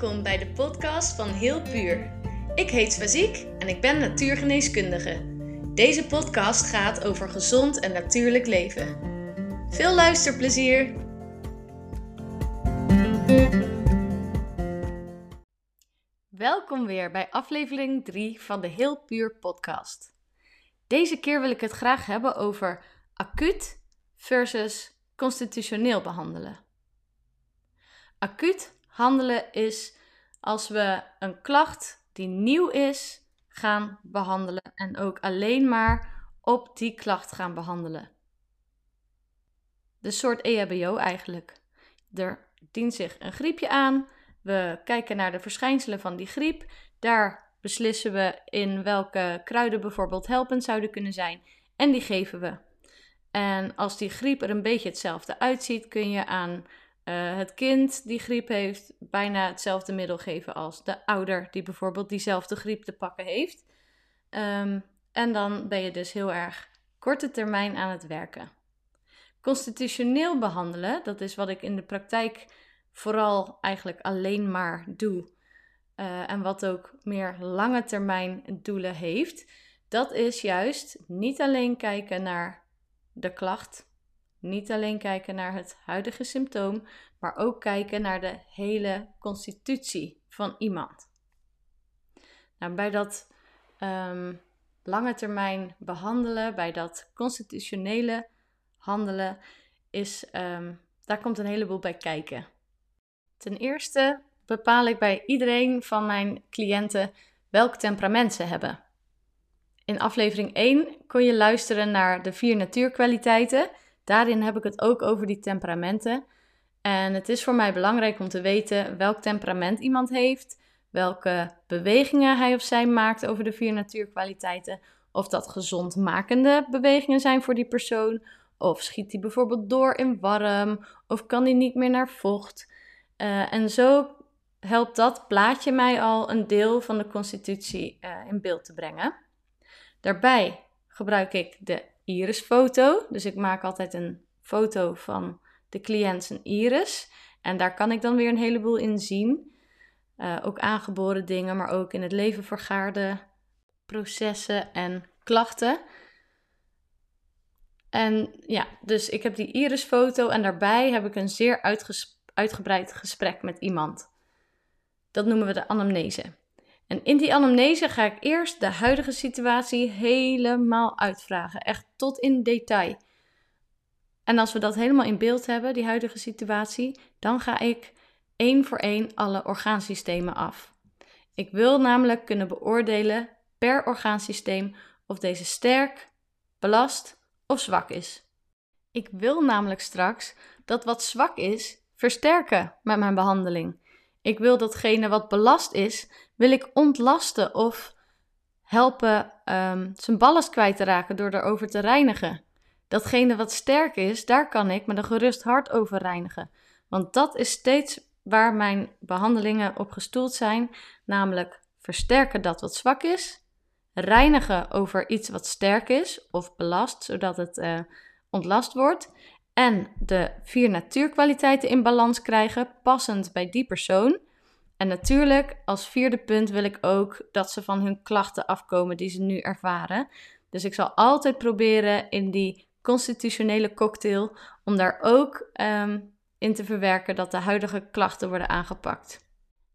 Welkom bij de podcast van Heel Puur. Ik heet Swaziek en ik ben natuurgeneeskundige. Deze podcast gaat over gezond en natuurlijk leven. Veel luisterplezier! Welkom weer bij aflevering 3 van de Heel Puur podcast. Deze keer wil ik het graag hebben over acuut versus constitutioneel behandelen. Acuut handelen is als we een klacht die nieuw is gaan behandelen en ook alleen maar op die klacht gaan behandelen. De soort EHBO eigenlijk. Er dient zich een griepje aan. We kijken naar de verschijnselen van die griep. Daar beslissen we in welke kruiden bijvoorbeeld helpend zouden kunnen zijn. En die geven we. En als die griep er een beetje hetzelfde uitziet, kun je aan uh, het kind die griep heeft bijna hetzelfde middel geven als de ouder die bijvoorbeeld diezelfde griep te pakken heeft. Um, en dan ben je dus heel erg korte termijn aan het werken. Constitutioneel behandelen, dat is wat ik in de praktijk vooral eigenlijk alleen maar doe. Uh, en wat ook meer lange termijn doelen heeft. Dat is juist niet alleen kijken naar de klacht, niet alleen kijken naar het huidige symptoom, maar ook kijken naar de hele constitutie van iemand. Nou, bij dat um, lange termijn behandelen, bij dat constitutionele handelen, is, um, daar komt een heleboel bij kijken. Ten eerste bepaal ik bij iedereen van mijn cliënten welk temperament ze hebben. In aflevering 1 kon je luisteren naar de vier natuurkwaliteiten. Daarin heb ik het ook over die temperamenten. En het is voor mij belangrijk om te weten welk temperament iemand heeft, welke bewegingen hij of zij maakt over de vier natuurkwaliteiten. Of dat gezondmakende bewegingen zijn voor die persoon. Of schiet hij bijvoorbeeld door in warm. Of kan hij niet meer naar vocht. Uh, en zo helpt dat plaatje mij al een deel van de constitutie uh, in beeld te brengen. Daarbij gebruik ik de irisfoto. Dus ik maak altijd een foto van de cliënt zijn iris. En daar kan ik dan weer een heleboel in zien. Uh, ook aangeboren dingen, maar ook in het leven vergaarde processen en klachten. En ja, dus ik heb die irisfoto en daarbij heb ik een zeer uitgebreid gesprek met iemand. Dat noemen we de anamnese. En in die anamnese ga ik eerst de huidige situatie helemaal uitvragen, echt tot in detail. En als we dat helemaal in beeld hebben, die huidige situatie, dan ga ik één voor één alle orgaansystemen af. Ik wil namelijk kunnen beoordelen per orgaansysteem of deze sterk, belast of zwak is. Ik wil namelijk straks dat wat zwak is versterken met mijn behandeling. Ik wil datgene wat belast is, wil ik ontlasten of helpen um, zijn ballast kwijt te raken door erover te reinigen. Datgene wat sterk is, daar kan ik met een gerust hart over reinigen. Want dat is steeds waar mijn behandelingen op gestoeld zijn, namelijk versterken dat wat zwak is, reinigen over iets wat sterk is of belast, zodat het uh, ontlast wordt, en de vier natuurkwaliteiten in balans krijgen, passend bij die persoon. En natuurlijk, als vierde punt wil ik ook dat ze van hun klachten afkomen die ze nu ervaren. Dus ik zal altijd proberen in die constitutionele cocktail om daar ook um, in te verwerken dat de huidige klachten worden aangepakt.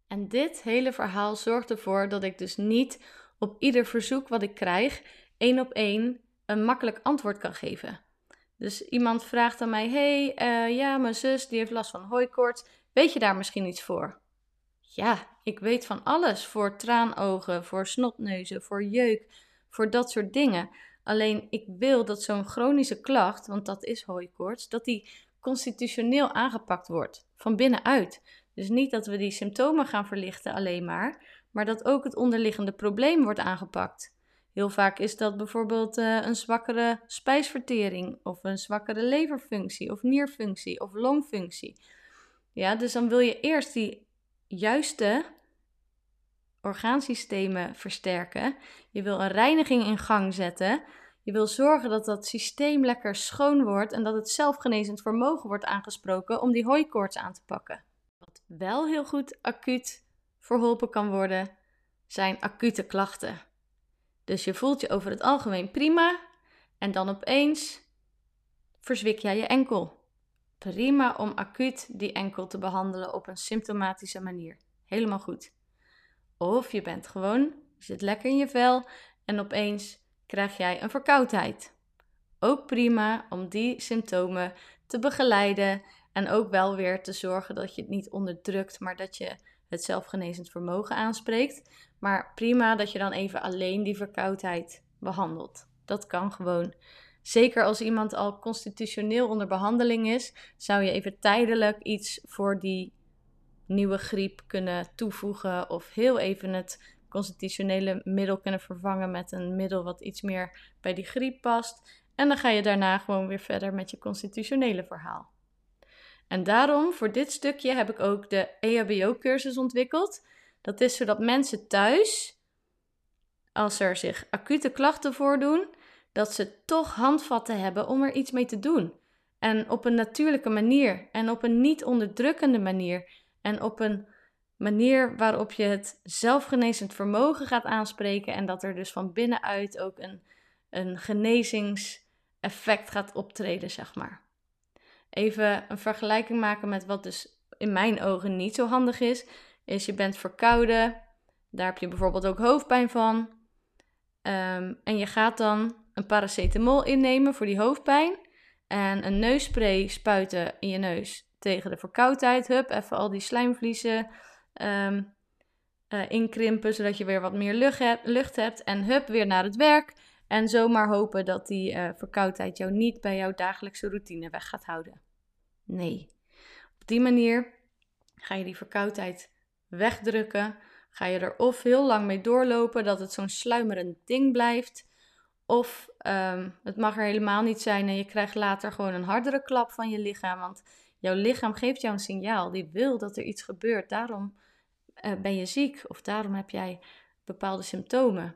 En dit hele verhaal zorgt ervoor dat ik dus niet op ieder verzoek wat ik krijg, één op één een makkelijk antwoord kan geven. Dus iemand vraagt aan mij: hey, uh, ja, mijn zus die heeft last van hooikoorts. Weet je daar misschien iets voor? Ja, ik weet van alles. Voor traanogen, voor snotneuzen, voor jeuk, voor dat soort dingen. Alleen ik wil dat zo'n chronische klacht, want dat is hooikoorts, dat die constitutioneel aangepakt wordt, van binnenuit. Dus niet dat we die symptomen gaan verlichten alleen maar, maar dat ook het onderliggende probleem wordt aangepakt. Heel vaak is dat bijvoorbeeld uh, een zwakkere spijsvertering of een zwakkere leverfunctie of nierfunctie of longfunctie. Ja, dus dan wil je eerst die juiste orgaansystemen versterken. Je wil een reiniging in gang zetten. Je wil zorgen dat dat systeem lekker schoon wordt en dat het zelfgenezend vermogen wordt aangesproken om die hooikoorts aan te pakken. Wat wel heel goed acuut verholpen kan worden, zijn acute klachten. Dus je voelt je over het algemeen prima en dan opeens verzwik jij je enkel. Prima om acuut die enkel te behandelen op een symptomatische manier. Helemaal goed. Of je bent gewoon, je zit lekker in je vel en opeens krijg jij een verkoudheid. Ook prima om die symptomen te begeleiden en ook wel weer te zorgen dat je het niet onderdrukt, maar dat je het zelfgenezend vermogen aanspreekt. Maar prima dat je dan even alleen die verkoudheid behandelt. Dat kan gewoon. Zeker als iemand al constitutioneel onder behandeling is, zou je even tijdelijk iets voor die nieuwe griep kunnen toevoegen of heel even het constitutionele middel kunnen vervangen met een middel wat iets meer bij die griep past. En dan ga je daarna gewoon weer verder met je constitutionele verhaal. En daarom, voor dit stukje, heb ik ook de EHBO-cursus ontwikkeld. Dat is zodat mensen thuis, als er zich acute klachten voordoen, dat ze toch handvatten hebben om er iets mee te doen. En op een natuurlijke manier en op een niet onderdrukkende manier en op een manier waarop je het zelfgenezend vermogen gaat aanspreken en dat er dus van binnenuit ook een, een genezingseffect gaat optreden, zeg maar. Even een vergelijking maken met wat dus in mijn ogen niet zo handig is, is je bent verkouden, daar heb je bijvoorbeeld ook hoofdpijn van. Ehm, en je gaat dan een paracetamol innemen voor die hoofdpijn en een neusspray spuiten in je neus tegen de verkoudheid. Hup, even al die slijmvliezen um, inkrimpen, zodat je weer wat meer lucht, hebt, lucht hebt. En hup, weer naar het werk. En zomaar hopen dat die uh, verkoudheid jou niet bij jouw dagelijkse routine weg gaat houden. Nee. Op die manier ga je die verkoudheid wegdrukken. Ga je er of heel lang mee doorlopen dat het zo'n sluimerend ding blijft. Of um, het mag er helemaal niet zijn en je krijgt later gewoon een hardere klap van je lichaam. Want jouw lichaam geeft jou een signaal. Die wil dat er iets gebeurt. Daarom uh, ben je ziek of daarom heb jij bepaalde symptomen.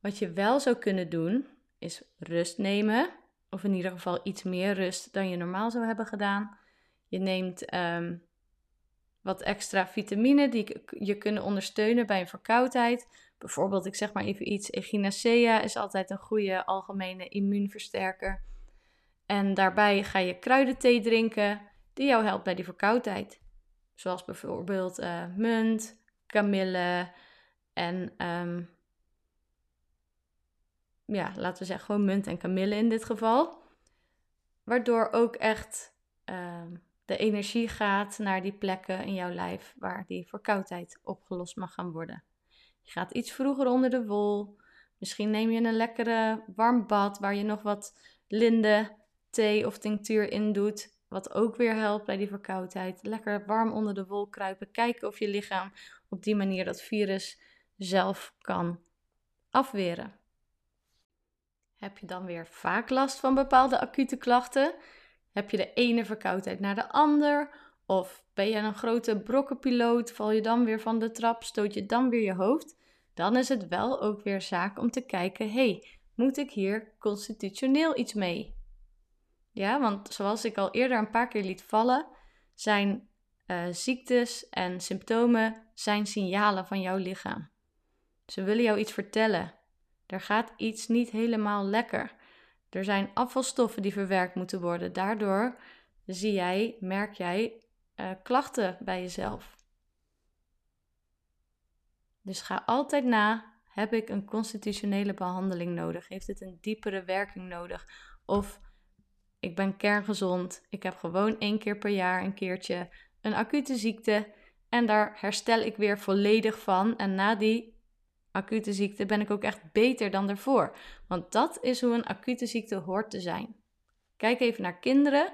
Wat je wel zou kunnen doen, is rust nemen. Of in ieder geval iets meer rust dan je normaal zou hebben gedaan. Je neemt um, wat extra vitamine die je kunnen ondersteunen bij een verkoudheid. Bijvoorbeeld, ik zeg maar even iets, echinacea is altijd een goede algemene immuunversterker. En daarbij ga je kruidenthee drinken die jou helpt bij die verkoudheid. Zoals bijvoorbeeld uh, munt, kamille en um, ja, laten we zeggen gewoon munt en kamille in dit geval. Waardoor ook echt um, de energie gaat naar die plekken in jouw lijf waar die verkoudheid opgelost mag gaan worden. Je gaat iets vroeger onder de wol. Misschien neem je een lekkere warm bad waar je nog wat linde, thee of tinctuur in doet. Wat ook weer helpt bij die verkoudheid. Lekker warm onder de wol kruipen. Kijken of je lichaam op die manier dat virus zelf kan afweren. Heb je dan weer vaak last van bepaalde acute klachten? Heb je de ene verkoudheid naar de ander? Of ben je een grote brokkenpiloot? Val je dan weer van de trap? Stoot je dan weer je hoofd? Dan is het wel ook weer zaak om te kijken: hey, moet ik hier constitutioneel iets mee? Ja, want zoals ik al eerder een paar keer liet vallen, zijn uh, ziektes en symptomen zijn signalen van jouw lichaam. Ze willen jou iets vertellen. Er gaat iets niet helemaal lekker. Er zijn afvalstoffen die verwerkt moeten worden. Daardoor zie jij, merk jij uh, klachten bij jezelf. Dus ga altijd na: heb ik een constitutionele behandeling nodig? Heeft het een diepere werking nodig? Of ik ben kerngezond, ik heb gewoon één keer per jaar een keertje een acute ziekte en daar herstel ik weer volledig van. En na die acute ziekte ben ik ook echt beter dan daarvoor. Want dat is hoe een acute ziekte hoort te zijn. Kijk even naar kinderen.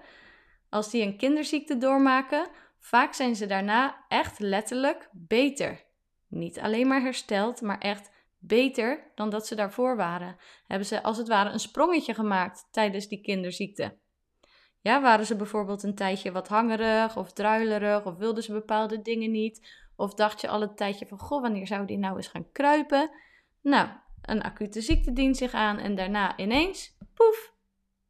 Als die een kinderziekte doormaken, vaak zijn ze daarna echt letterlijk beter. Niet alleen maar hersteld, maar echt beter dan dat ze daarvoor waren. Hebben ze als het ware een sprongetje gemaakt tijdens die kinderziekte. Ja, waren ze bijvoorbeeld een tijdje wat hangerig of druilerig of wilden ze bepaalde dingen niet of dacht je al een tijdje van, goh, wanneer zou die nou eens gaan kruipen? Nou, een acute ziekte dient zich aan en daarna ineens, poef,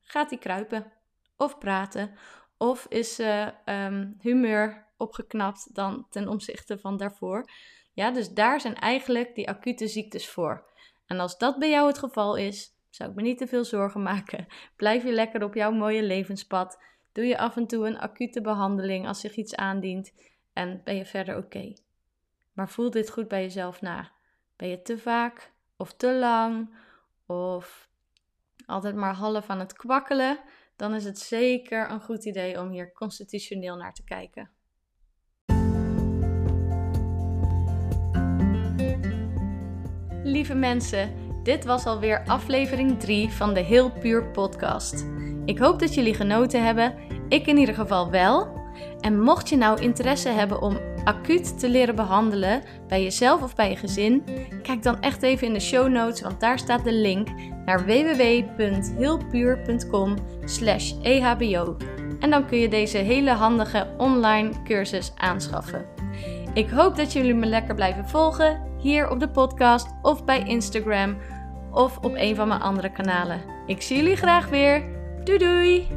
gaat hij kruipen. Of praten. Of is uh, um, humeur opgeknapt dan ten opzichte van daarvoor. Ja, dus daar zijn eigenlijk die acute ziektes voor. En als dat bij jou het geval is, zou ik me niet te veel zorgen maken. Blijf je lekker op jouw mooie levenspad. Doe je af en toe een acute behandeling als zich iets aandient en ben je verder oké. Maar voel dit goed bij jezelf na. Ben je te vaak of te lang of altijd maar half aan het kwakkelen, dan is het zeker een goed idee om hier constitutioneel naar te kijken. Lieve mensen, dit was alweer aflevering 3 van de Heel Puur podcast. Ik hoop dat jullie genoten hebben. Ik in ieder geval wel. En mocht je nou interesse hebben om acuut te leren behandelen bij jezelf of bij je gezin, kijk dan echt even in de show notes, want daar staat de link naar www.heelpuur.com/ehbo. En dan kun je deze hele handige online cursus aanschaffen. Ik hoop dat jullie me lekker blijven volgen hier op de podcast of bij Instagram of op een van mijn andere kanalen. Ik zie jullie graag weer. Doei doei!